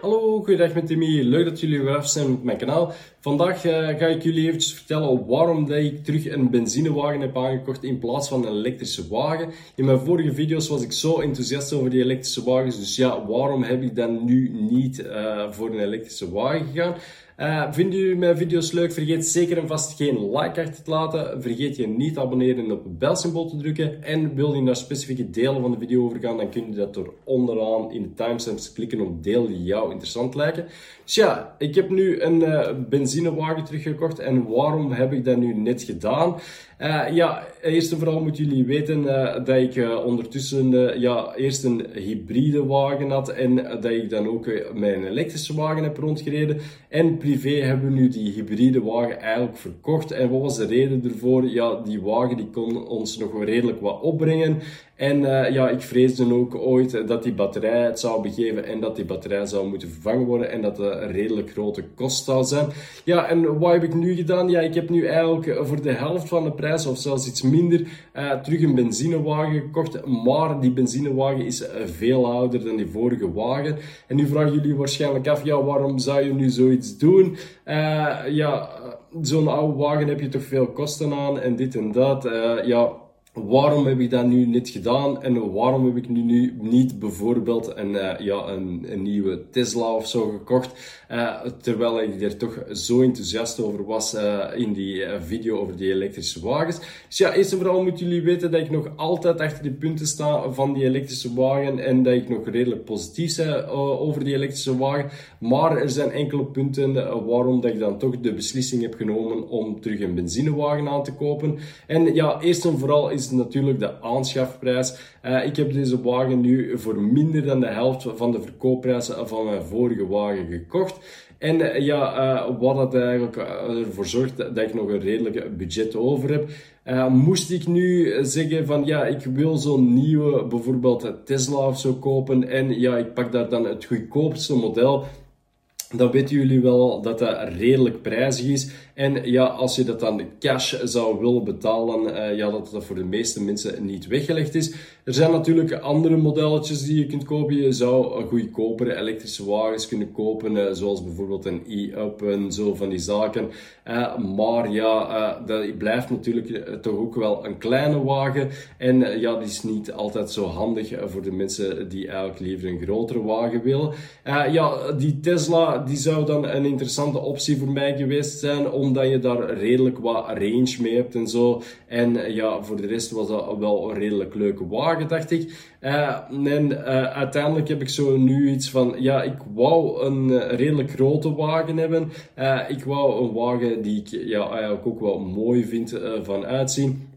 Hallo, goeiedag met Timmy. Leuk dat jullie weer af zijn met mijn kanaal. Vandaag uh, ga ik jullie eventjes vertellen waarom dat ik terug een benzinewagen heb aangekocht in plaats van een elektrische wagen. In mijn vorige video's was ik zo enthousiast over die elektrische wagens, dus ja, waarom heb ik dan nu niet uh, voor een elektrische wagen gegaan? Uh, vinden jullie mijn video's leuk? Vergeet zeker en vast geen like achter te laten. Vergeet je niet te abonneren en op het belsymbool te drukken. En wil je naar specifieke delen van de video overgaan, dan kun je dat door onderaan in de timestamps klikken op delen die jou interessant lijken. Dus ja, ik heb nu een uh, benzinewagen teruggekocht. En waarom heb ik dat nu net gedaan? Uh, ja, eerst en vooral moeten jullie weten uh, dat ik uh, ondertussen ja, eerst een hybride wagen had en dat ik dan ook mijn elektrische wagen heb rondgereden. En privé hebben we nu die hybride wagen eigenlijk verkocht. En wat was de reden ervoor? Ja, die wagen die kon ons nog redelijk wat opbrengen. En uh, ja, ik vreesde ook ooit dat die batterij het zou begeven en dat die batterij zou moeten vervangen worden en dat het een redelijk grote kost zou zijn. Ja, en wat heb ik nu gedaan? Ja, ik heb nu eigenlijk voor de helft van de prijs of zelfs iets minder terug een benzinewagen gekocht. Maar die benzinewagen is veel ouder dan die vorige wagen. En nu vragen jullie waarschijnlijk af, ja, waarom zou je nu zoiets doen? Ja, zo'n oude wagen heb je toch veel kosten aan en dit en dat. ja, waarom heb ik dat nu niet gedaan en waarom heb ik nu, nu niet bijvoorbeeld een, uh, ja, een, een, nieuwe Tesla of zo gekocht, uh, terwijl ik er toch zo enthousiast over was uh, in die video over die elektrische wagens. Dus ja, eerst en vooral moeten jullie weten dat ik nog altijd achter de punten sta van die elektrische wagen en dat ik nog redelijk positief ben over die elektrische wagen, maar er zijn enkele punten waarom dat ik dan toch de beslissing heb genomen om terug een benzinewagen aan te kopen. En ja, eerst en vooral is is natuurlijk de aanschafprijs. Uh, ik heb deze wagen nu voor minder dan de helft van de verkoopprijs van mijn vorige wagen gekocht. En uh, ja, uh, wat dat eigenlijk ervoor zorgt dat ik nog een redelijk budget over heb. moest ik nu zeggen van ja, ik wil zo'n nieuwe, bijvoorbeeld Tesla of zo kopen en ja, ik pak daar dan het goedkoopste model, dan weten jullie wel dat dat redelijk prijzig is. En ja, als je dat dan cash zou willen betalen, uh, ja, dat dat voor de meeste mensen niet weggelegd is. Er zijn natuurlijk andere modelletjes die je kunt kopen. Je zou goedkopere elektrische wagens kunnen kopen, uh, zoals bijvoorbeeld een e-up en zo van die zaken. Uh, maar ja, dat blijft natuurlijk toch ook wel een kleine wagen. En ja, die is niet altijd zo handig voor de mensen die eigenlijk liever een grotere wagen willen. ja, die Tesla, die zou dan een interessante optie voor mij geweest zijn omdat je daar redelijk wat range mee hebt en zo. En eh, ja, voor de rest was dat wel een redelijk leuke wagen, dacht ik. Uh, en uh, uiteindelijk heb ik zo nu iets van, ja, ik wou een redelijk grote wagen hebben. Ik wou een wagen die ik ja, eigenlijk ook wel mooi vind van uitzien.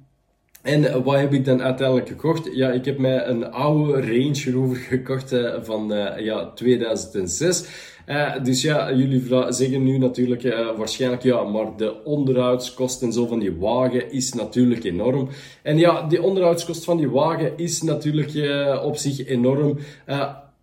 En wat heb ik dan uiteindelijk gekocht? Ja, ik heb mij een oude Range Rover gekocht van ja, 2006. Uh, dus ja, jullie zeggen nu natuurlijk uh, waarschijnlijk ja, maar de onderhoudskosten en zo van die wagen is natuurlijk enorm. En ja, die onderhoudskost van die wagen is natuurlijk uh, op zich enorm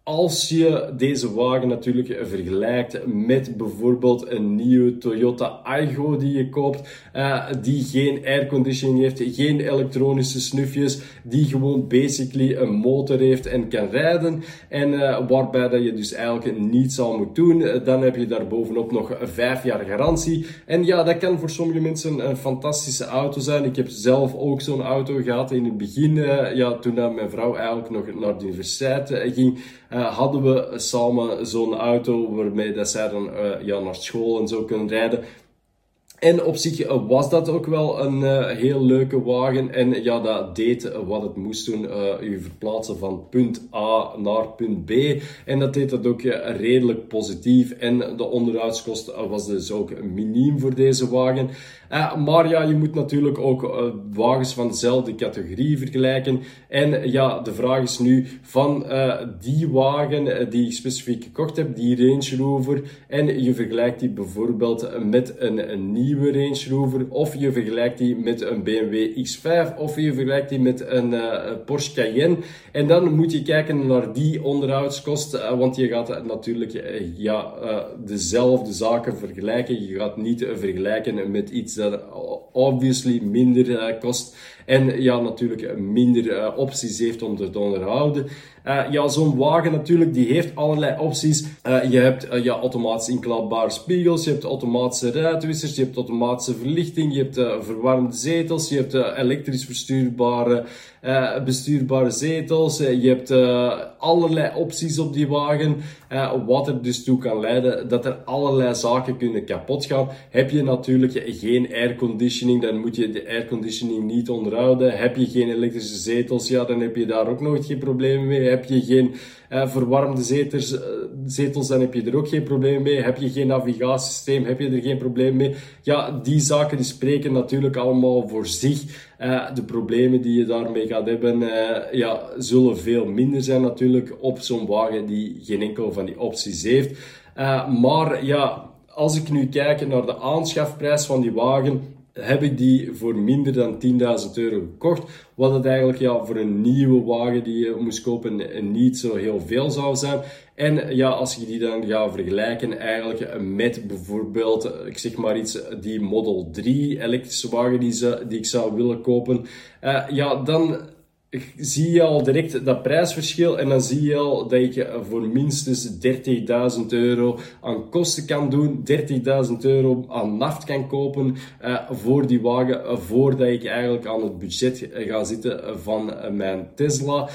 als je deze wagen natuurlijk vergelijkt met bijvoorbeeld een nieuwe Toyota Aygo die je koopt, uh, die geen airconditioning heeft, geen elektronische snufjes, die gewoon basically een motor heeft en kan rijden en uh, waarbij dat je dus eigenlijk niets zal moeten doen, dan heb je daar bovenop nog 5 jaar garantie. En ja, dat kan voor sommige mensen een fantastische auto zijn. Ik heb zelf ook zo'n auto gehad in het begin, ja, toen mijn vrouw eigenlijk nog naar de universiteit ging uh, hadden we samen zo'n auto waarmee dat zij dan uh, ja, naar school en zo kunnen rijden. En op zich eh, was dat ook wel een heel leuke wagen. En ja, dat deed wat het moest doen. Uh, u verplaatsen van punt A naar punt B. En dat deed dat ook redelijk positief. En de onderhoudskost was dus ook miniem voor deze wagen. Maar ja, je moet natuurlijk ook wagens van dezelfde categorie vergelijken. En ja, de vraag is nu van die wagen die ik specifiek gekocht heb, die Range Rover. En je vergelijkt die bijvoorbeeld met een, een nieuwe Range Rover, of je vergelijkt die met een BMW X5, of je vergelijkt die met een Porsche Cayenne. En dan moet je kijken naar die onderhoudskosten, want je gaat natuurlijk ja, dezelfde zaken vergelijken. Je gaat niet vergelijken met iets dat obviously minder kost. En ja, natuurlijk minder opties heeft om te onderhouden. Uh, ja, zo'n wagen natuurlijk, die heeft allerlei opties. Je hebt ja, automatisch inklapbare spiegels, je hebt automatische ruitwissers, je hebt automatische verlichting, je hebt verwarmde zetels, je hebt elektrisch verstuurbare, bestuurbare zetels, je hebt allerlei opties op die wagen, wat er dus toe kan leiden dat er allerlei zaken kunnen kapot gaan. Heb je natuurlijk geen airconditioning, dan moet je de airconditioning niet Heb je geen elektrische zetels, ja, dan heb je daar ook nooit geen problemen mee heb je geen uh, verwarmde zetels, uh, zetels, dan heb je er ook geen probleem mee. Heb je geen navigatiesysteem, heb je er geen probleem mee. Ja, die zaken die spreken natuurlijk allemaal voor zich. Uh, de problemen die je daarmee gaat hebben, ja, zullen veel minder zijn natuurlijk op zo'n wagen die geen enkel van die opties heeft. maar ja, als ik nu kijk naar de aanschafprijs van die wagen, heb ik die voor minder dan 10.000 euro gekocht. Wat het eigenlijk ja, voor een nieuwe wagen die je moest kopen niet zo heel veel zou zijn. En ja, als je die dan gaat vergelijken eigenlijk met bijvoorbeeld, ik zeg maar iets, die Model 3 elektrische wagen die, die ik zou willen kopen. Uh, ja, dan zie je al direct dat prijsverschil en dan zie je al dat je voor minstens 30.000 euro aan kosten kan doen, 30.000 euro aan naft kan kopen uh, voor die wagen, uh, voordat ik eigenlijk aan het budget ga zitten van uh, mijn Tesla.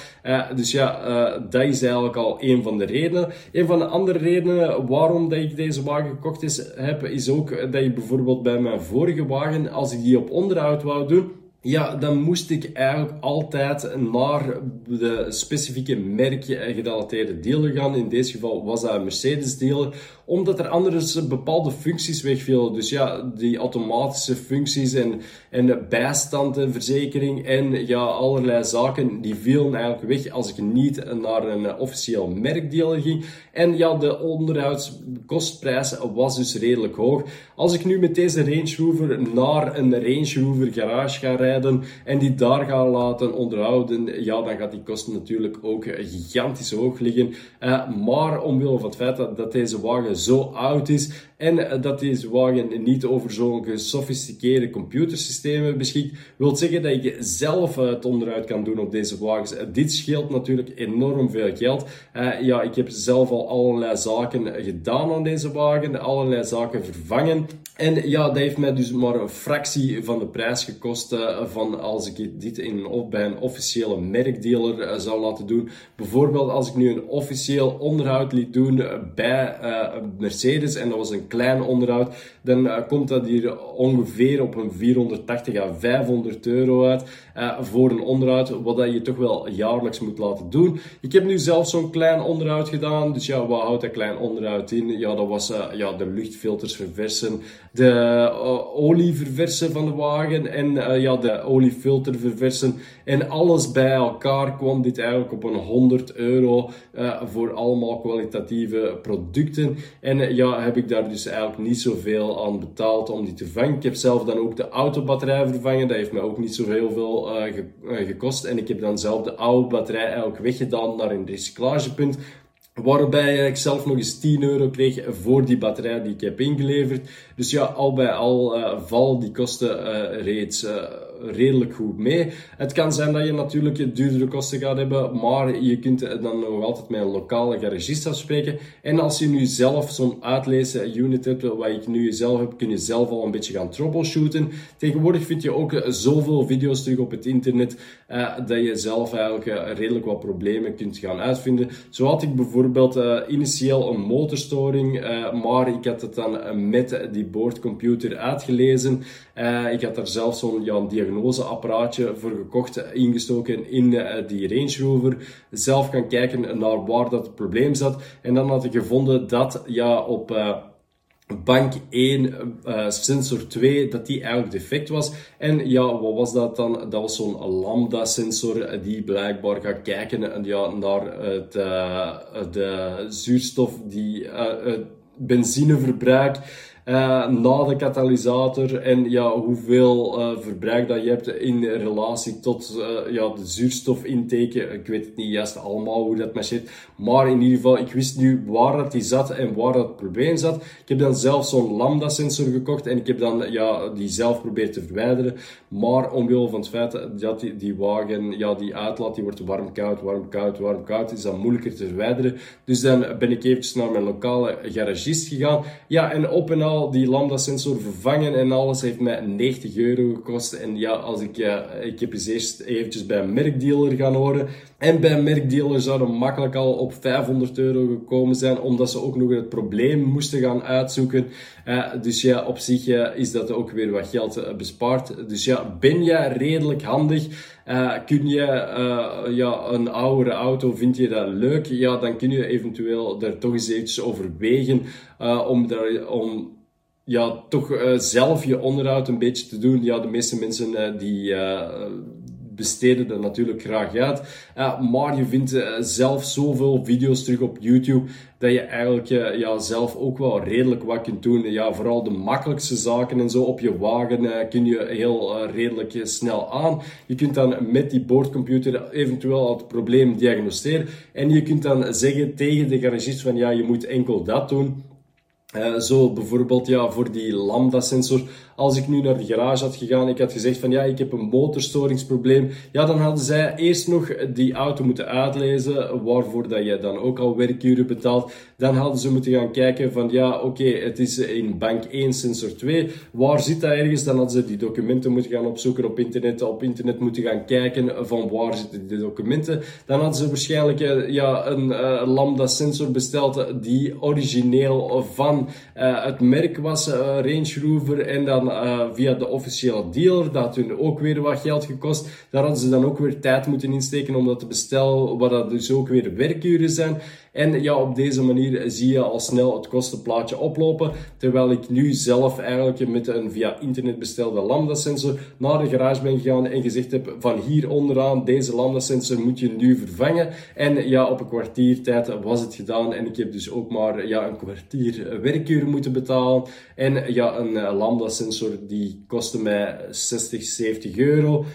dus ja, dat is eigenlijk al een van de redenen. Een van de andere redenen waarom dat ik deze wagen gekocht is, heb, is ook dat je bijvoorbeeld bij mijn vorige wagen, als ik die op onderhoud wou doen, ja, dan moest ik eigenlijk altijd naar de specifieke merkgerelateerde dealer gaan. In deze geval was dat een Mercedes dealer, omdat er anders bepaalde functies wegvielen. Dus ja, die automatische functies en, en bijstand en verzekering en ja, allerlei zaken, die vielen eigenlijk weg als ik niet naar een officieel merkdealer ging. En ja, de onderhoudskostprijs was dus redelijk hoog. Als ik nu met deze Range Rover naar een Range Rover garage ga rijden en die daar ga laten onderhouden, ja, dan gaat die kosten natuurlijk ook gigantisch hoog liggen. Uh, maar omwille van het feit dat, deze wagen zo oud is en eh, dat deze wagen niet over zo'n gesofisticeerde computersystemen beschikt, wil zeggen dat je zelf het onderhoud kan doen op deze wagens. Eh, dit scheelt natuurlijk enorm veel geld. Ja, ik heb zelf al allerlei zaken gedaan aan deze wagen, allerlei zaken vervangen. En ja, dat heeft mij dus maar een fractie van de prijs gekost uh, van als ik dit in, of bij een officiële merkdealer uh, zou laten doen. Bijvoorbeeld als ik nu een officieel onderhoud liet doen bij uh, Mercedes en dat was een klein onderhoud, dan komt dat hier ongeveer op een 480 à 500 euro uit voor een onderhoud, wat dat je toch wel jaarlijks moet laten doen. Ik heb nu zelf zo'n klein onderhoud gedaan, dus ja, wat houdt dat klein onderhoud in? Ja, dat was ja, de luchtfilters verversen, de uh, olie verversen van de wagen en uh, ja, de oliefilter verversen. En alles bij elkaar kwam dit eigenlijk op een 100 euro uh, voor allemaal kwalitatieve producten. En ja, heb ik daar dus eigenlijk niet zoveel aan betaald om die te vervangen. Ik heb zelf dan ook de autobatterij vervangen. Dat heeft mij ook niet zo heel veel ge gekost. En ik heb dan zelf de oude batterij eigenlijk weggedaan naar een recyclagepunt. Waarbij ik zelf nog eens 10 euro kreeg voor die batterij die ik heb ingeleverd. Dus ja, al bij al uh, vallen die kosten uh, reeds uh, redelijk goed mee. Het kan zijn dat je natuurlijk duurdere kosten gaat hebben, maar je kunt dan nog altijd met een lokale garagist afspreken. En als je nu zelf zo'n uitlezen unit hebt, wat ik nu zelf heb, kun je zelf al een beetje gaan troubleshooten. Tegenwoordig vind je ook zoveel video's terug op het internet dat je zelf eigenlijk redelijk wat problemen kunt gaan uitvinden. Zo had ik bijvoorbeeld initieel een motorstoring, maar ik had het dan met die boordcomputer uitgelezen. Ik had daar zelf zo'n ja, diagnoseapparaatje voor gekocht, ingestoken in uh, die Range Rover. Zelf gaan kijken naar waar dat het probleem zat. En dan had ik gevonden dat ja, op... Uh, bank 1, uh, sensor 2, dat die eigenlijk defect was. En ja, wat was dat dan? Dat was zo'n lambda sensor die blijkbaar gaat kijken ja, naar het, de zuurstof, die uh, benzineverbruik na de katalysator en ja, hoeveel verbruik dat je hebt in relatie tot ja, de zuurstofintake. Ik weet het niet juist allemaal hoe dat marcheert, maar in ieder geval, ik wist nu waar dat die zat en waar dat probleem zat. Ik heb dan zelf zo'n lambda sensor gekocht en ik heb dan ja, die zelf proberen te verwijderen. Maar omwille van het feit dat die, die wagen, ja, die uitlaat, die wordt warm, koud, warm, koud, warm, koud, is dat moeilijker te verwijderen. Dus dan ben ik eventjes naar mijn lokale garagist gegaan. Ja, en op en al die lambda sensor vervangen en alles heeft mij 90 euro gekost. En ja, als ik, ja, ik heb eens eerst eventjes bij een merkdealer gaan horen. En bij een merkdealer zouden makkelijk al op 500 euro gekomen zijn, omdat ze ook nog het probleem moesten gaan uitzoeken. Uh, dus ja, op zich uh, is dat ook weer wat geld uh, bespaard. Dus ja, ben je redelijk handig? kun je ja, een oudere auto, vind je dat leuk? Ja, dan kun je eventueel daar toch eens eventjes overwegen om, daar, om ja, toch zelf je onderhoud een beetje te doen. Ja, de meeste mensen die besteden er natuurlijk graag uit. Maar je vindt zelf zoveel video's terug op YouTube dat je eigenlijk ja, zelf ook wel redelijk wat kunt doen. Ja, vooral de makkelijkste zaken en zo op je wagen kun je heel redelijk snel aan. Je kunt dan met die boordcomputer eventueel het probleem diagnosticeren. En je kunt dan zeggen tegen de garagist van ja, je moet enkel dat doen. Uh, zo bijvoorbeeld ja, voor die lambda-sensor als ik nu naar de garage had gegaan, ik had gezegd van ja, ik heb een motorstoringsprobleem, ja, dan hadden zij eerst nog die auto moeten uitlezen, waarvoor dat je dan ook al werkuren betaalt. Dan hadden ze moeten gaan kijken van ja, oké, het is in bank 1 sensor 2, waar zit dat ergens? Dan hadden ze die documenten moeten gaan opzoeken op internet, op internet moeten gaan kijken van waar zitten die documenten. Dan hadden ze waarschijnlijk eh, ja, een uh, lambda sensor besteld die origineel van uh, het merk was, Range Rover, en dan uh, via de officiële dealer. Dat had hun ook weer wat geld gekost. Daar hadden ze dan ook weer tijd moeten insteken om dat te bestellen, wat dat dus ook weer werkuren zijn. En ja, op deze manier zie je al snel het kostenplaatje oplopen. Terwijl ik nu zelf eigenlijk met een via internet bestelde lambda sensor naar de garage ben gegaan en gezegd heb van hier onderaan deze lambda sensor moet je nu vervangen. En ja, op een kwartier tijd was het gedaan en ik heb dus ook maar ja, een kwartier werkuren moeten betalen. En ja, een eh, lambda sensor die kostte mij 60, 70 euro.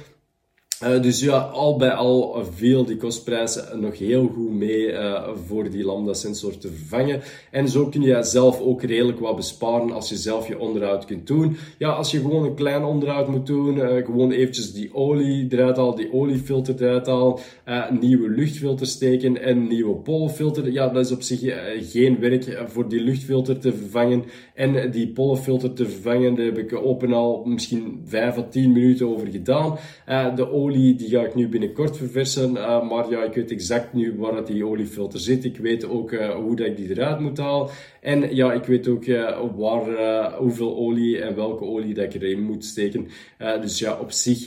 Uh, dus ja, al bij al viel die kostprijzen nog heel goed mee uh, voor die lambda sensor te vervangen. En zo kun je zelf ook redelijk wat besparen als je zelf je onderhoud kunt doen. Ja, als je gewoon een klein onderhoud moet doen, uh, gewoon eventjes die olie eruit halen, die oliefilter eruit halen, nieuwe luchtfilter steken en nieuwe pollenfilter. Ja, dat is op zich geen werk voor die luchtfilter te vervangen. En die pollenfilter te vervangen, daar heb ik open al misschien 5 à 10 minuten over gedaan. de die ga ik nu binnenkort verversen. Uh, maar ja, ik weet exact nu waar dat die oliefilter zit. Ik weet ook uh, hoe dat ik die eruit moet halen. En ja, ik weet ook uh, waar, hoeveel olie en welke olie dat ik erin moet steken. dus ja, op zich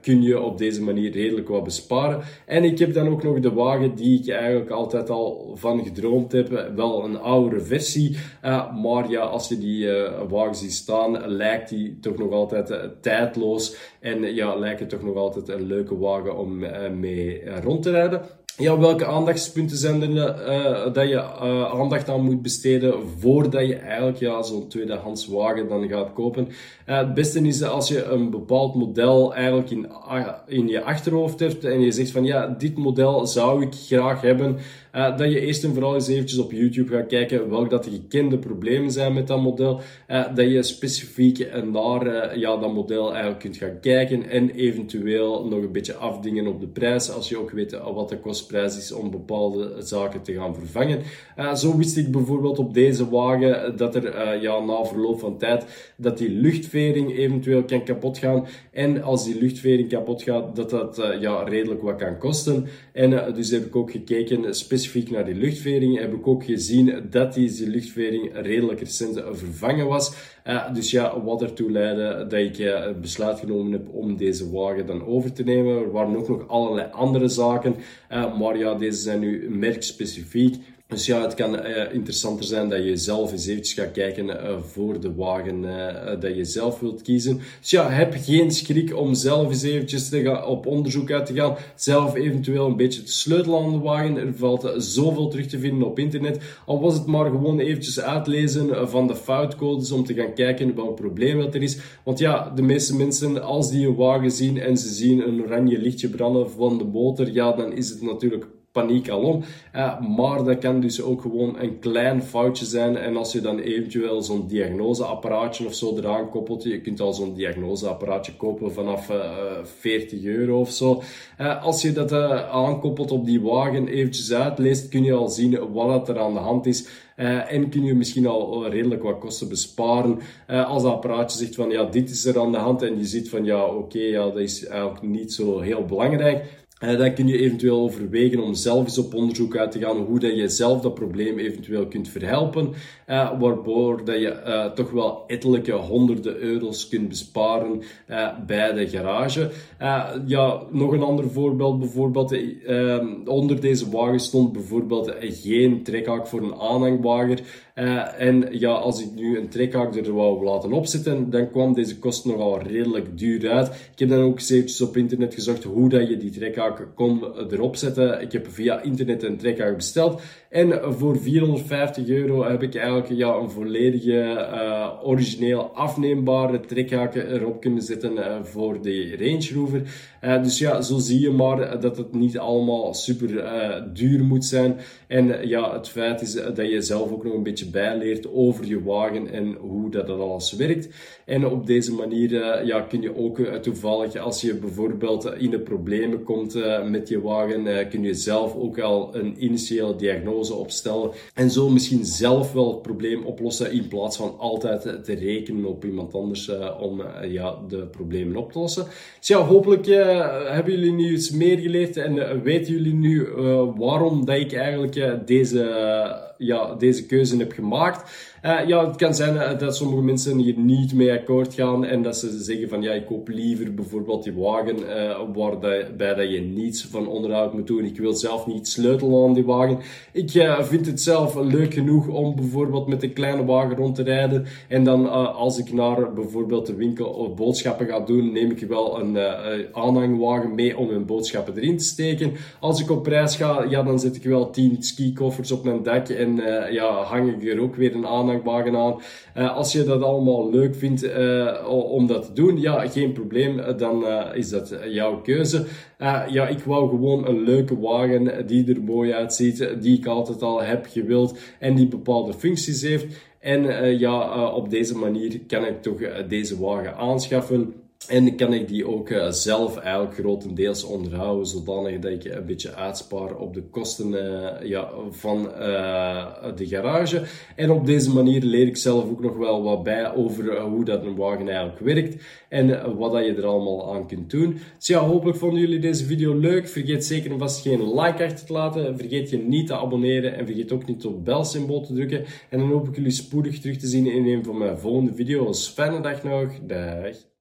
kun je op deze manier redelijk wat besparen. En ik heb dan ook nog de wagen die ik eigenlijk altijd al van gedroomd heb. Wel een oudere versie. maar ja, als je die wagen ziet staan, lijkt die toch nog altijd tijdloos. En ja, lijkt het toch nog altijd een leuke wagen om eh, mee eh, rond te rijden. Ja, welke aandachtspunten zijn er uh, dat je uh, aandacht aan moet besteden voordat je eigenlijk ja, zo'n tweedehands wagen dan gaat kopen? Uh, het beste is als je een bepaald model eigenlijk in, in je achterhoofd hebt en je zegt van ja, dit model zou ik graag hebben. Dat je eerst en vooral eens eventjes op YouTube gaat kijken welke dat de gekende problemen zijn met dat model. Dat je specifiek naar ja, dat model eigenlijk kunt gaan kijken en eventueel nog een beetje afdingen op de prijs als je ook weet wat de kostprijs is om bepaalde zaken te gaan vervangen. zo wist ik bijvoorbeeld op deze wagen dat er ja, na verloop van tijd dat die luchtvering eventueel kan kapot gaan. En als die luchtvering kapot gaat, dat dat ja, redelijk wat kan kosten. En dus heb ik ook gekeken specifiek naar die luchtvering heb ik ook gezien dat die luchtvering redelijk recent vervangen was. Uh, dus ja, wat ertoe leidde dat ik uh, besluit genomen heb om deze wagen dan over te nemen. Er waren ook nog allerlei andere zaken, uh, maar ja, deze zijn nu merkspecifiek. Dus ja, het kan uh, interessanter zijn dat je zelf eens eventjes gaat kijken uh, voor de wagen uh, dat je zelf wilt kiezen. Dus ja, heb geen schrik om zelf eens eventjes te gaan, op onderzoek uit te gaan. Zelf eventueel een beetje te sleutelen aan de wagen. Er valt zoveel terug te vinden op internet. Al was het maar gewoon eventjes uitlezen van de foutcodes om te gaan kijken welk probleem dat er is. Want ja, de meeste mensen, als die een wagen zien en ze zien een oranje lichtje branden van de motor, ja, dan is het natuurlijk paniek alom. Maar dat kan dus ook gewoon een klein foutje zijn. En als je dan eventueel zo'n diagnoseapparaatje of zo eraan koppelt, je kunt al zo'n diagnoseapparaatje kopen vanaf uh, eh, 40 euro of zo. Als je dat aankoppelt op die wagen, eventjes uitleest, kun je al zien wat er aan de hand is. Uh, en kun je misschien al redelijk wat kosten besparen. Als dat apparaatje zegt van ja, dit is er aan de hand en je ziet van ja, oké, ja, dat is eigenlijk niet zo heel belangrijk dan kun je eventueel overwegen om zelf eens op onderzoek uit te gaan hoe dat je zelf dat probleem eventueel kunt verhelpen, uh, waardoor dat je uh, toch wel ettelijke honderden euro's kunt besparen bij de garage. ja, nog een ander voorbeeld, bijvoorbeeld ehm, onder deze wagen stond bijvoorbeeld geen trekhaak voor een aanhangwagen. En ja, als ik nu een trekhaak er wou laten opzetten, dan kwam deze kost nogal redelijk duur uit. Ik heb dan ook eventjes op internet gezocht hoe dat je die trekhaak kon erop zetten. Ik heb via internet een trekhaak besteld. En voor 450 euro heb ik eigenlijk ja, een volledige uh, origineel afneembare trekhaak erop kunnen zetten uh, voor de Range Rover. Dus ja, zo zie je maar dat het niet allemaal super duur moet zijn. En ja, het feit is dat je zelf ook nog een beetje bijleert over je wagen en hoe dat, alles werkt. En op deze manier ja, kun je ook toevallig, als je bijvoorbeeld in de problemen komt met je wagen, kun je zelf ook al een initiële diagnose opstellen. En zo misschien zelf wel het probleem oplossen in plaats van altijd te rekenen op iemand anders om ja, de problemen op te lossen. Dus ja, hopelijk hebben jullie nu iets meer geleerd en weten jullie nu waarom dat ik eigenlijk deze ja, deze keuze heb gemaakt. Uh, ja, het kan zijn uh, dat sommige mensen hier niet mee akkoord gaan en dat ze zeggen van ja, ik koop liever bijvoorbeeld die wagen uh, waarbij dat je niets van onderhoud moet doen. Ik wil zelf niet sleutelen aan die wagen. Ik vind het zelf leuk genoeg om bijvoorbeeld met een kleine wagen rond te rijden en dan als ik naar bijvoorbeeld de winkel of boodschappen ga doen, neem ik wel een aanhangwagen mee om mijn boodschappen erin te steken. Als ik op reis ga, ja, dan zet ik wel 10 ski-koffers op mijn dak en ja, hang ik er ook weer een aanhangwagen aan. Uh, als je dat allemaal leuk vindt uh, om dat te doen, ja, geen probleem. dan is dat jouw keuze. ja, ik wou gewoon een leuke wagen die er mooi uitziet, die ik altijd al heb gewild en die bepaalde functies heeft. En ja, op deze manier kan ik toch deze wagen aanschaffen. En kan ik die ook uh, zelf eigenlijk grotendeels onderhouden, zodanig dat ik een beetje uitspaar op de kosten uh, ja, van uh, de garage. En op deze manier leer ik zelf ook nog wel wat bij over hoe dat een wagen eigenlijk werkt en wat dat je er allemaal aan kunt doen. Dus ja, hopelijk vonden jullie deze video leuk. Vergeet zeker en vast geen like achter te laten. Vergeet je niet te abonneren en vergeet ook niet op het belsymbool te drukken. En dan hoop ik jullie spoedig terug te zien in een van mijn volgende video's. Fijne dag nog. Dag.